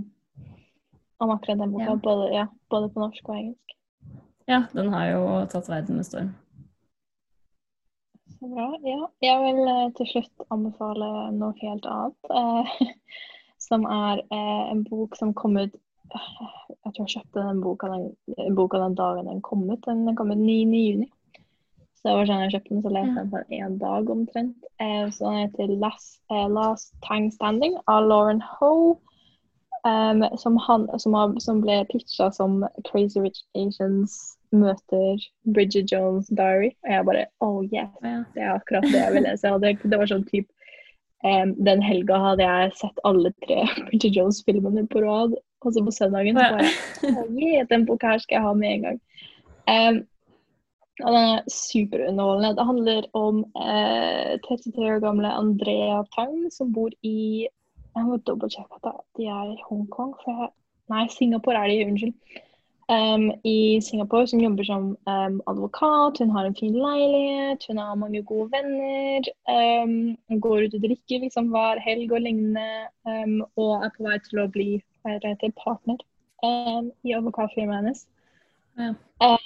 om akkurat den boka. Ja. Både, ja, både på norsk og engelsk. ja, den har jo tatt verden med storm. Så bra. Ja, jeg vil eh, til slutt anbefale noe helt annet. eh, som er eh, en bok som kom ut Jeg tror jeg kjøpte den boka den, boka den dagen den kom ut. Den, kom ut 9. juni. Så det var sånn jeg kjøpte den, så leste jeg den på en dag omtrent. Eh, så den heter Last, eh, Last Time Standing av Lauren Ho. Um, som, han, som, har, som ble pitcha som Crazy Rich Asians møter Bridget Jones' Diary. Og jeg bare Oh yes, Ja. det er akkurat det jeg vil lese. Det, det var sånn typ em, Den helga hadde jeg sett alle tre Bridget Jones-filmene på rad. Og så på søndagen så bare oh, yeah, Den boka her skal jeg ha med en gang. Um, og den er superunderholdende. Det handler om eh, 33 år gamle Andrea Tang som bor i Jeg må dobbeltsjekke at de er i Hongkong. For jeg, nei, Singapore er de, unnskyld. Em, I Singapore, som jobber som um, advokat. Hun har en fin leilighet, hun har mange gode venner. Um, går ut og drikker liksom, hver helg og lignende. og er på vei til å bli til partner i advokatfirmaet hennes. Ja.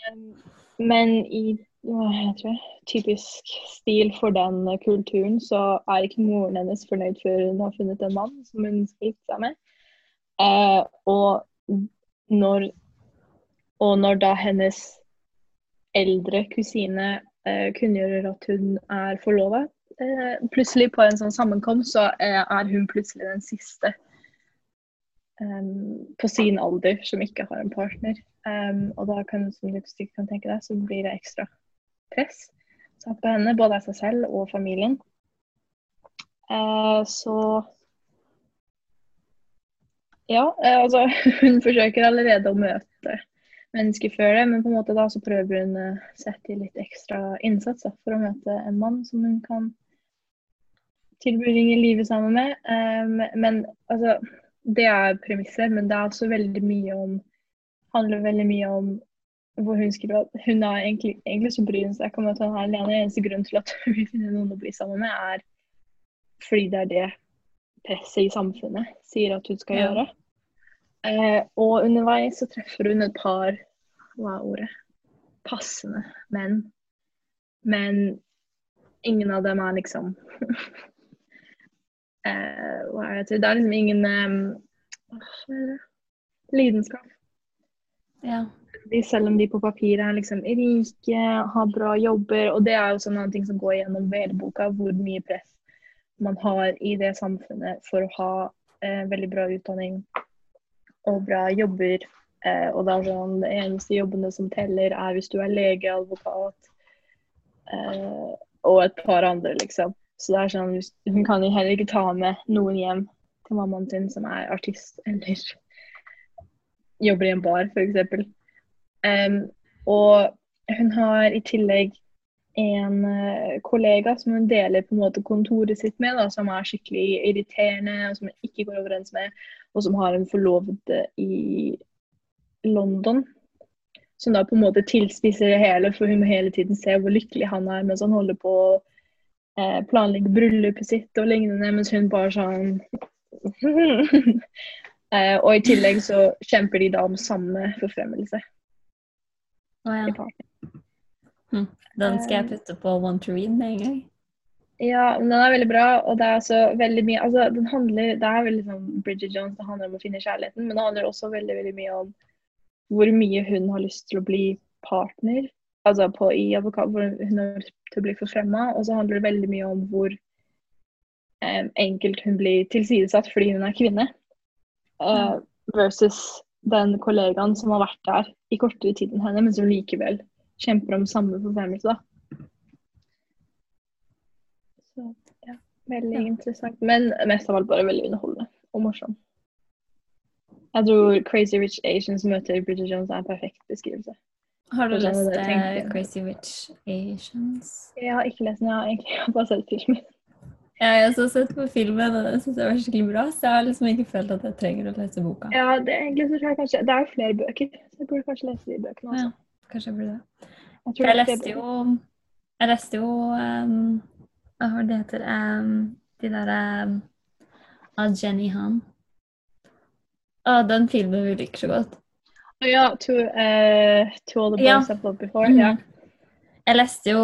Men i jeg, typisk stil for den kulturen, så er ikke moren hennes fornøyd før hun har funnet en mann som hun skal gifte seg med. Uh, og, når, og når da hennes eldre kusine eh, kunngjører at hun er forlova, eh, plutselig på en sånn sammenkomst, så eh, er hun plutselig den siste em, på sin alder som ikke har en partner. Em, og da kan, som du sikkert kan tenke deg, så blir det ekstra press satt på henne, både av seg selv og familien. Eh, så Ja, altså hun forsøker allerede å møte mennesker før det, men på en måte da så prøver hun å sette i litt ekstra innsats da, for å møte en mann som hun kan tilbringe livet sammen med. Um, men altså Det er premisser, men det er også veldig mye om handler veldig mye om hvor hun skriver at hun er egentlig, egentlig så bryr hun seg ikke om at hun er alene. Eneste grunn til at hun vil finne noen å bli sammen med, er fordi det er det presset i samfunnet sier at hun skal Ja. gjøre. Eh, og underveis så treffer hun et par hva er ordet? Passende menn. Men ingen av dem er liksom eh, Hva er det? Det er liksom ingen um? Lidenskap. Ja. De, selv om de på papiret er liksom rike, har bra jobber. Og det er jo sånne ting som går gjennom velboka, hvor mye press man har i det samfunnet for å ha eh, veldig bra utdanning og bra jobber. Eh, og det er sånn, de eneste jobbene som teller, er hvis du er lege, advokat eh, og et par andre, liksom. Så det er sånn, Hun kan heller ikke ta med noen hjem til mammaen sin som er artist eller jobber i en bar, f.eks. Um, og hun har i tillegg en uh, kollega som hun deler på en måte kontoret sitt med, da, som er skikkelig irriterende, og som hun ikke går overens med, og som har en forlovede i London. Som da på en måte tilspisser det hele, for hun må hele tiden se hvor lykkelig han er mens han holder på å uh, planlegge bryllupet sitt og lignende, mens hun bare sånn Og i tillegg så kjemper de da om samme forfremmelse. Oh, ja. Hm. Den skal jeg putte på One to Read med en gang. Ja, men den er veldig bra, og det er også veldig mye altså, den handler, Det er veldig sånn Bridget Jones, det handler om å finne kjærligheten, men det handler også veldig veldig mye om hvor mye hun har lyst til å bli partner. Altså på, i advokat, hvor hun har lyst til å bli forfremma, og så handler det veldig mye om hvor eh, enkelt hun blir tilsidesatt fordi hun er kvinne. Uh, versus den kollegaen som har vært der i kortere tid enn henne, men som likevel kjemper om samme forfremmelse. da. Så ja, veldig ja. interessant. Men mest av alt bare veldig underholdende og morsom. Jeg tror Crazy Rich Asians møter Bridget Jones er en perfekt beskrivelse. Har du lest uh, Crazy Rich Asians? Jeg har ikke lest den, jeg har egentlig bare sett filmen. Ja, jeg har også sett på filmen, og det syns jeg var skikkelig bra. Så jeg har liksom ikke følt at jeg trenger å lese boka. Ja, det, egentlig så tror jeg kanskje Det er jo flere bøker, så jeg burde kanskje lese de bøkene også. Ja, kanskje jeg burde det. Jeg, jeg leste jo Jeg leste jo um, Hva det heter um, De derre um, av Jenny Han. Å, den filmen vi liker så godt. Ja, to, uh, to All the Boys ja. I've Loved Before. Mm. Ja. Jeg leste jo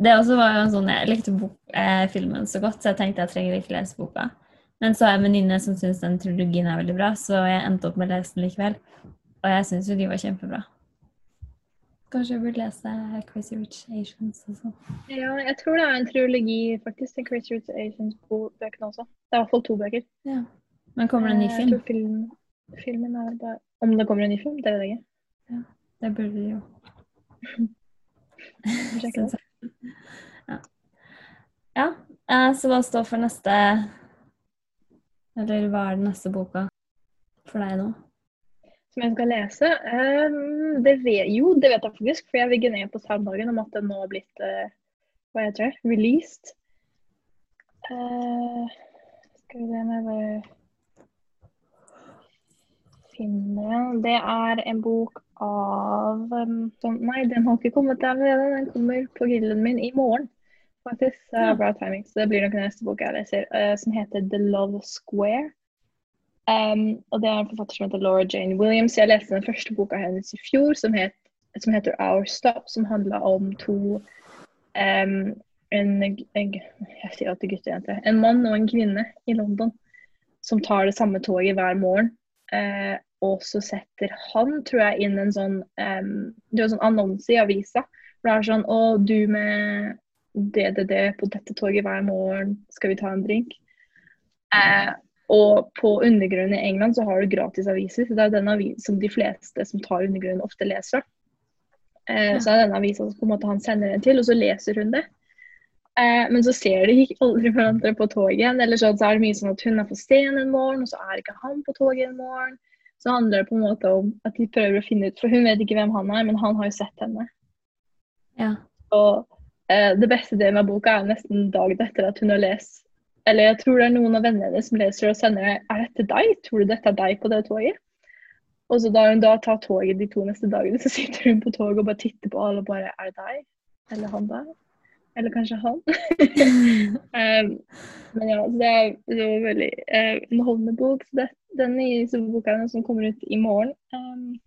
det også var jo en sånn, Jeg likte bok, eh, filmen så godt, så jeg tenkte jeg trenger ikke lese boka. Men så har jeg en venninne som syns den trilogien er veldig bra, så jeg endte opp med å lese den likevel. Og jeg syns jo de var kjempebra. Kanskje jeg burde lese Crazy Rich Asians også. Ja, jeg tror det er en triologi faktisk til Crazy Rich Asians-bøkene også. Det er i hvert fall to bøker. Ja. Men kommer det en ny eh, film? film filmen er bare Om det kommer en ny film? Det vet jeg ikke. Ja, det burde det jo. Ja. ja. Så hva står for neste Eller hva er den neste boka for deg nå? Som jeg skal lese? Um, det vet, jo, det vet jeg faktisk. For jeg ligger ned på søndagen om at den nå har blitt uh, hva heter det, released. Uh, skal vi se om jeg bare finner den. Det er en bok av um, som, Nei, den har ikke kommet der allerede. Den kommer på grillen min i morgen. Faktisk. Er bra timing, så det blir nok neste bok jeg leser. Uh, som heter The Love Square. Um, og det er en forfatter som heter Laura Jane Williams. Jeg leste den første boka hennes i fjor, som, het, som heter Our Stop, som handla om to um, en, en, jeg sier alltid gutt og jente. En mann og en kvinne i London som tar det samme toget hver morgen. Uh, og så setter han, tror jeg, inn en sånn um, en sånn annonse i avisa. For det er sånn Å, du med DDD på dette toget hver morgen, skal vi ta en drink? Eh, og på undergrunnen i England så har du gratis aviser. Så det er den avisen som de fleste som tar undergrunnen, ofte leser. Eh, ja. Så er det den avisa som på en måte han sender den til, og så leser hun det. Eh, men så ser de ikke aldri hverandre på toget. Eller så er det mye sånn at hun er for sen en morgen, og så er ikke han på toget en morgen så handler det på en måte om at de prøver å finne ut For hun vet ikke hvem han er, men han har jo sett henne. Ja. Og eh, det beste delen av boka er nesten dagen etter at hun har lest Eller jeg tror det er noen av vennene hennes som leser og sender Er dette deg? Tror du dette er deg på det toget? Og så da hun da tar toget de to neste dagene, så sitter hun på toget og bare titter på alle og bare Er det deg? Eller han der? Eller kanskje han. um, men ja, det er, det var veldig uh, underholdende bok. Så det, den nye boka som kommer ut i morgen, um,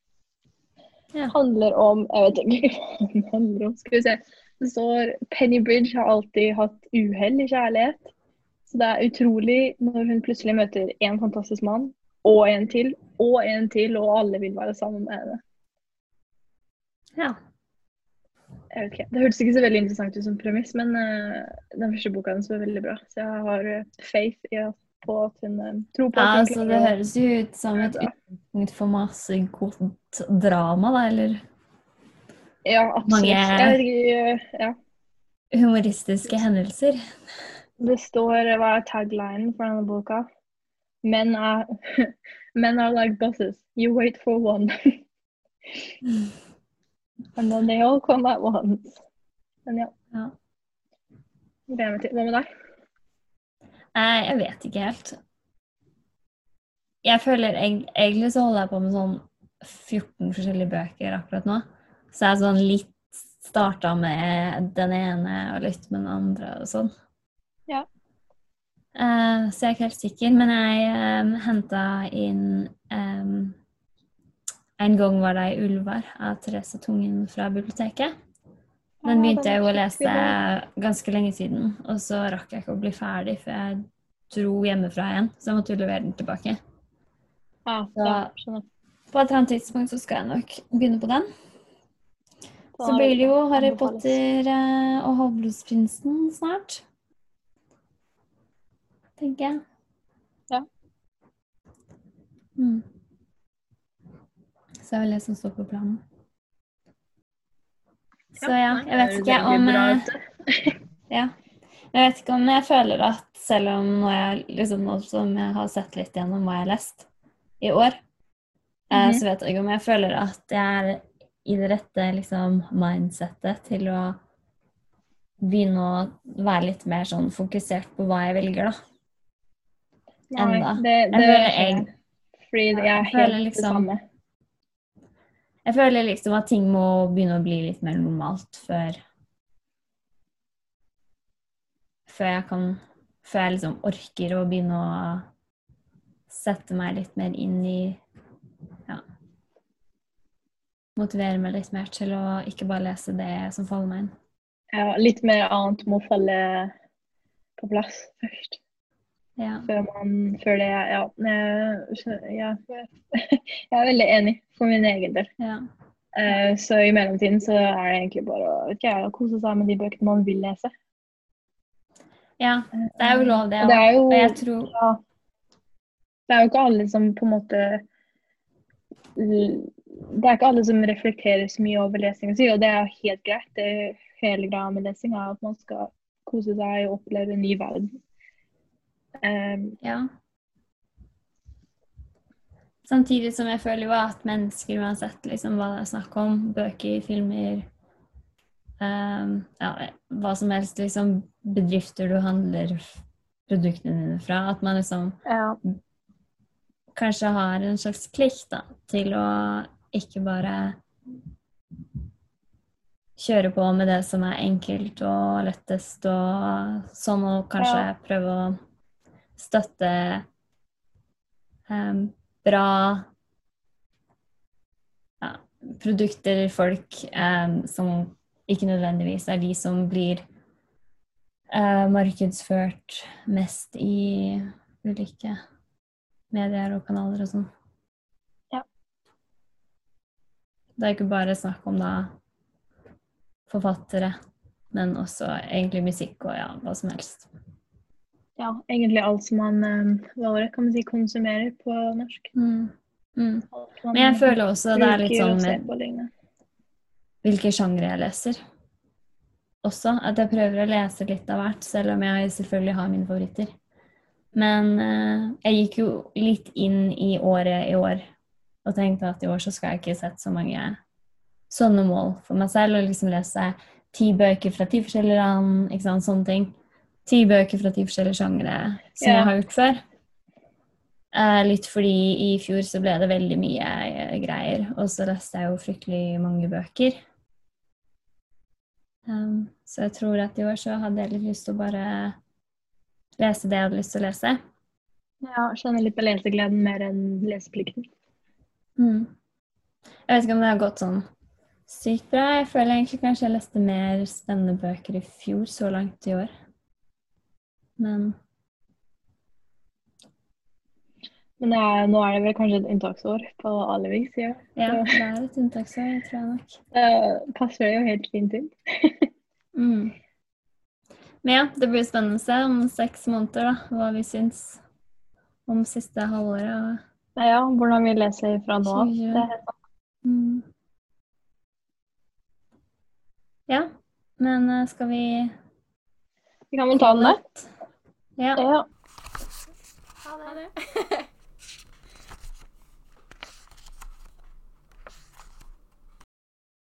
Ja. handler om Jeg vet ikke hva den handler om. Skal vi se. Det står Penny Bridge har alltid hatt uhell i kjærlighet. Så det er utrolig når hun plutselig møter en fantastisk mann, og en til, og en til, og alle vil være sammen med henne. ja. Okay. Det hørtes ikke så veldig interessant ut som premiss, men uh, den første boka hennes var veldig bra. Så jeg har eh, faith i at, på at hun uh, tror på ja at hun altså, det høres jo ut som et utgangspunkt for masse godt drama, da, eller Ja, absolutt. mange- ja. humoristiske hendelser. Det står eh, hva er taglinen for denne boka? Men er, men are like buses. You wait for one. And then they all come at once. Men ja. Ja. Gleder meg til. Hva med deg? Nei, jeg vet ikke helt. Jeg føler Egentlig så holder jeg på med sånn 14 forskjellige bøker akkurat nå. Så jeg er sånn litt starta med den ene og litt med den andre og sånn. Eh, så jeg er ikke helt sikker, men jeg um, henta inn um, En gang var det ei Ulvar av Therese Tungen fra biblioteket. Den begynte jeg jo å lese ganske lenge siden, og så rakk jeg ikke å bli ferdig, for jeg dro hjemmefra igjen, så jeg måtte jo levere den tilbake. Ja, Så- På et eller annet tidspunkt så skal jeg nok begynne på den. Så blir det jo Harry. Potter eh, og Halvblodsprinsen snart. Tenker jeg. Ja. Mm. Så det er vel det som står på planen. Så ja, jeg vet ikke om eh. Ja. Jeg vet ikke om jeg føler at selv om nå jeg, liksom, nå som jeg har sett litt gjennom hva jeg har lest i år, mm -hmm. så vet jeg ikke om jeg føler at jeg er i det rette liksom, mindsettet til å begynne å være litt mer sånn fokusert på hva jeg velger, da. Det, Jeg føler jeg- Fordi jeg er jeg føler helt det liksom- samme. Jeg føler liksom at ting må begynne å bli litt mer normalt før Før jeg kan Før jeg liksom orker å begynne å sette meg litt mer inn i Ja. Motivere meg litt mer til å ikke bare lese det som faller meg inn. Ja, litt mer annet må falle på plass først. Ja. Før man Før det Ja. Ja, jeg er veldig enig for min egen del. ja. Eh, Så i mellomtiden så er det egentlig bare å vet ikke, kose seg med de bøkene man vil lese. ja. Det er jo lov, det òg. jo Og jeg tror ja, Det er jo ikke alle som på en måte Det er ikke alle som reflekterer så mye over lesingen sin, og det er helt greit. Det er hele greia med lesing er at man skal kose seg og oppleve en ny verden. Um, Ja. Samtidig som jeg føler jo at mennesker, uansett liksom, hva det er snakk om, bøker, filmer um, ja, Hva som helst, liksom bedrifter du handler produktene dine fra, at man liksom ja. kanskje har en slags plikt da, til å ikke bare kjøre på med det som er enkelt og lettest og sånn, og kanskje Ja. prøve å støtte um, bra ja, produkter, folk um, som ikke nødvendigvis er de som blir uh, markedsført mest i ulike medier og kanaler og sånn. Ja. Det er ikke bare snakk om da forfattere, men også egentlig musikk og ja, hva som helst. Ja, egentlig alt som man hva var det, kan man si, konsumerer på norsk. Mm. Mm. Men jeg føler også det er litt sånn hvilke sjangre jeg leser. Også at jeg prøver å lese litt av hvert, selv om jeg selvfølgelig har mine favoritter. Men eh, jeg gikk jo litt inn i året i år og tenkte at i år så skal jeg ikke sette så mange sånne mål for meg selv, og liksom lese ti bøker fra ti forskjellige land, ikke sant, sånne ting. Ti bøker fra ti forskjellige sjangre som Ja. jeg har gjort før. Eh, litt fordi i fjor så ble det veldig mye eh, greier, og så leste jeg jo fryktelig mange bøker. Um, Så jeg tror at i år så hadde jeg litt lyst til å bare lese det jeg hadde lyst til å lese. Ja, skjønner litt på lesegleden mer enn leseplikten. Mm. Jeg vet ikke om det har gått sånn sykt bra. Jeg føler egentlig kanskje jeg leste mer spennende bøker i fjor så langt i år. Men Men er, nå er det vel kanskje et unntaksår på alle vis. Ja. ja, det er et unntaksår, tror jeg nok. det passer det jo helt fint inn. Mm. Men ja, det blir spennende å se om seks måneder da, hva vi syns om siste halvåret. Nei, Ja, hvordan vi leser fra nå av. Mm. Ja, men eh, skal vi Vi kan vel ta den der. Ja. Ja. Ha det.